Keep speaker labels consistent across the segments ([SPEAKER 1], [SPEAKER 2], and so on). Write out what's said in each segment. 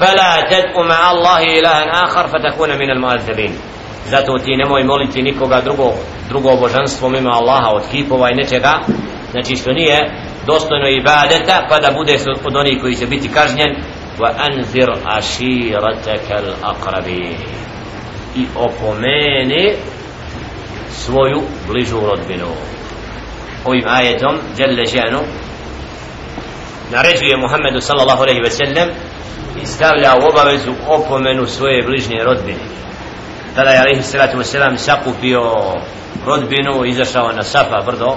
[SPEAKER 1] فلا تدعو مع الله إلها آخر فتكون من المؤذبين zato ti nemoj moliti nikoga drugog drugo božanstvo mimo Allaha od kipova i nečega znači što nije dostojno ibadeta pa da bude od onih koji će biti kažnjen wa anzir ashirataka al-aqrabin i opomeni svoju bližu rodbinu ovim ajetom jelle ženu naređuje Muhammedu sallallahu alaihi ve sellem i stavlja u obavezu opomenu svoje bližnje rodbine. Tada je alaihi sallatu wasalam sakupio rodbinu izašao na Safa brdo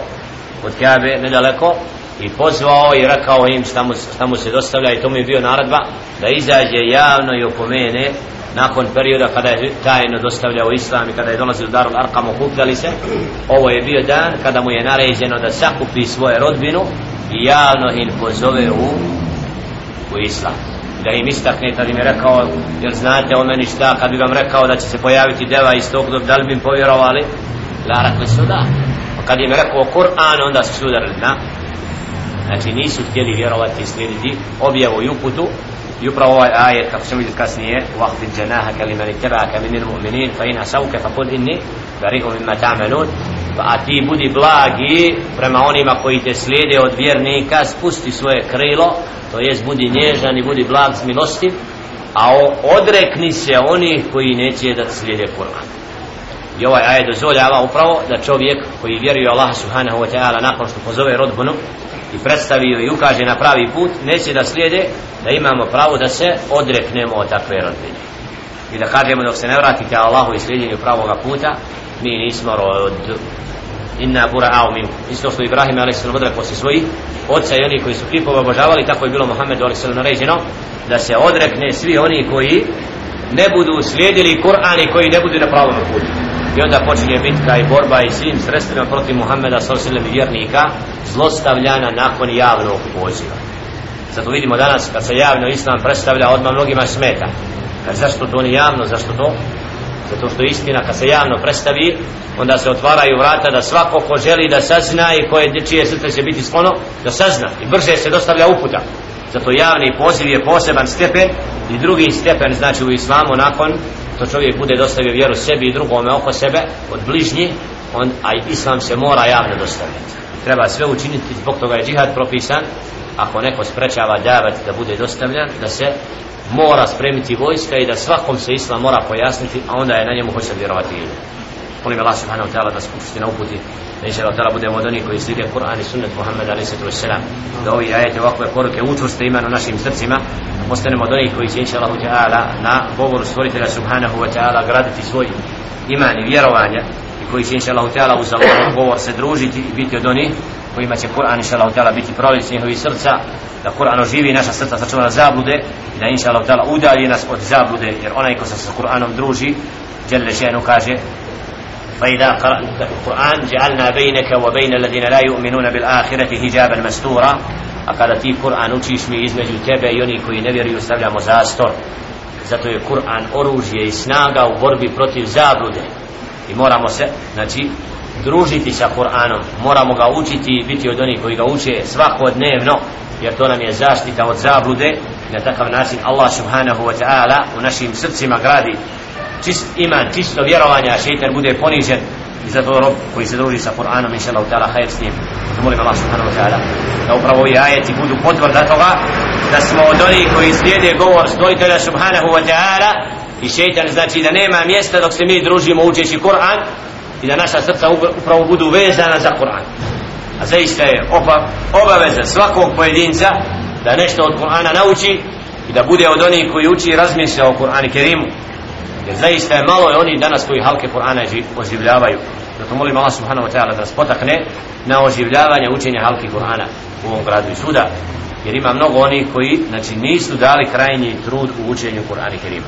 [SPEAKER 1] od Kabe nedaleko i pozvao i rekao im šta mu, šta mu se dostavlja i to mu je bio naradba da izađe javno i opomene nakon perioda kada je tajno dostavljao islam i kada je dolazio u Darul Arkam okupljali se. Ovo je bio dan kada mu je naređeno da sakupi svoje rodbinu i javno im pozove u, u islam da im istakne tad im je rekao jer znate o meni šta? Kad bi vam rekao da će se pojaviti deva iz tog da li bi im povjerovali? La rekli su da pa kad im je rekao Kur'an onda su sudarili udarili na. Znači nisu htjeli vjerovati i slijediti objavu i uputu. I upravo ovaj ajet kako ćemo vidjeti kasnije waqti janaha kaliman ittaba'aka min al-mu'minin fa in asawka fa qul inni bari'un mimma ta'malun a ti budi blagi prema onima koji te slijede od vjernika spusti svoje krilo to jest budi nježan i budi blag s milosti a odrekni se onih koji neće da slijede Kur'an. I ovaj ajed dozvoljava upravo da čovjek koji vjeruje Allah subhanahu wa ta'ala nakon što pozove rodbunu i predstavio i ukaže na pravi put neće da slijede da imamo pravo da se odreknemo od takve rodbine. I da kažemo dok se ne vratite Allahu i slijedjenju pravoga puta mi nismo rod inna bura'au min isto što Ibrahim a.s. odrekao se svoji oca i oni koji su kipova obožavali tako je bilo Muhammedu a.s. naređeno da se odrekne svi oni koji ne budu slijedili Kur'an i koji ne budu na pravom putu i onda počinje bitka i borba i svim sredstvima protiv Muhammeda s.a.v. vjernika zlostavljana nakon javnog poziva zato vidimo danas kad se javno islam predstavlja odmah mnogima smeta kad zašto to ni javno, zašto to zato što istina kad se javno predstavi onda se otvaraju vrata da svako ko želi da sazna i koje čije srce će biti sklono da sazna. I brže se dostavlja uputa. Zato javni poziv je poseban stepen i drugi stepen znači u islamu nakon to čovjek bude dostavio vjeru sebi i drugome oko sebe od bližnji on, a islam se mora javno dostaviti treba sve učiniti zbog toga je džihad propisan ako neko sprečava davet da bude dostavljan da se mora spremiti vojska i da svakom se islam mora pojasniti a onda je na njemu hoće vjerovati ili molim Allah subhanahu wa ta'ala da spusti na uputi da inša Allah ta'ala budemo od onih koji slijede Kur'an i sunnet Muhammed a.s. da ovi ajete ovakve poruke učvrste imenu našim srcima da postanemo od onih koji će inša Allah ta'ala na govoru stvoritelja subhanahu wa ta'ala graditi svoj iman i vjerovanje i koji će inša Allah ta'ala uz Allah govor se družiti i biti od onih kojima će Kur'an inša Allah ta'ala biti prolic njihovi srca da Kur'an oživi naša srca sačuva zablude i da inša Allah ta'ala udalji nas od zablude jer onaj ko se sa Kur'anom druži Jelle še'nu kaže فإذا قرأت القرآن جعلنا بينك وبين الذين لا يؤمنون بالآخرة حجابا مستورا أقال تي قرآن učiš mi između tebe i oni koji ne vjeruju stavljamo zastor zato je Kur'an oružje i snaga u borbi protiv zablude i moramo se znači družiti sa Kur'anom moramo ga učiti i biti od onih koji ga uče svakodnevno jer to nam je zaštita od zablude na takav način Allah subhanahu wa ta'ala u našim srcima gradi čist iman, čisto vjerovanje, a šeitan bude ponižen i zato rob koji se druži sa Kur'anom, inša Allah, ta'ala, hajr s njim. Molim Allah subhanahu wa ta'ala da upravo ovi ajeti budu potvrda toga da smo od onih koji slijede govor stojitelja subhanahu wa ta'ala i šeitan znači da nema mjesta dok se mi družimo učeći Kur'an i da naša srca upravo budu vezana za Kur'an. A zaista je opa, obaveza svakog pojedinca da nešto od Kur'ana nauči i da bude od onih koji uči i razmišlja o Kur'ani Kerimu. Jer zaista je malo je oni danas koji halke Kur'ana oživljavaju. Zato molim Allah subhanahu wa ta'ala da nas potakne na oživljavanje učenja halke Kur'ana u ovom gradu i suda jer ima mnogo onih koji znači nisu dali krajnji trud u učenju Kur'ana i Kerima.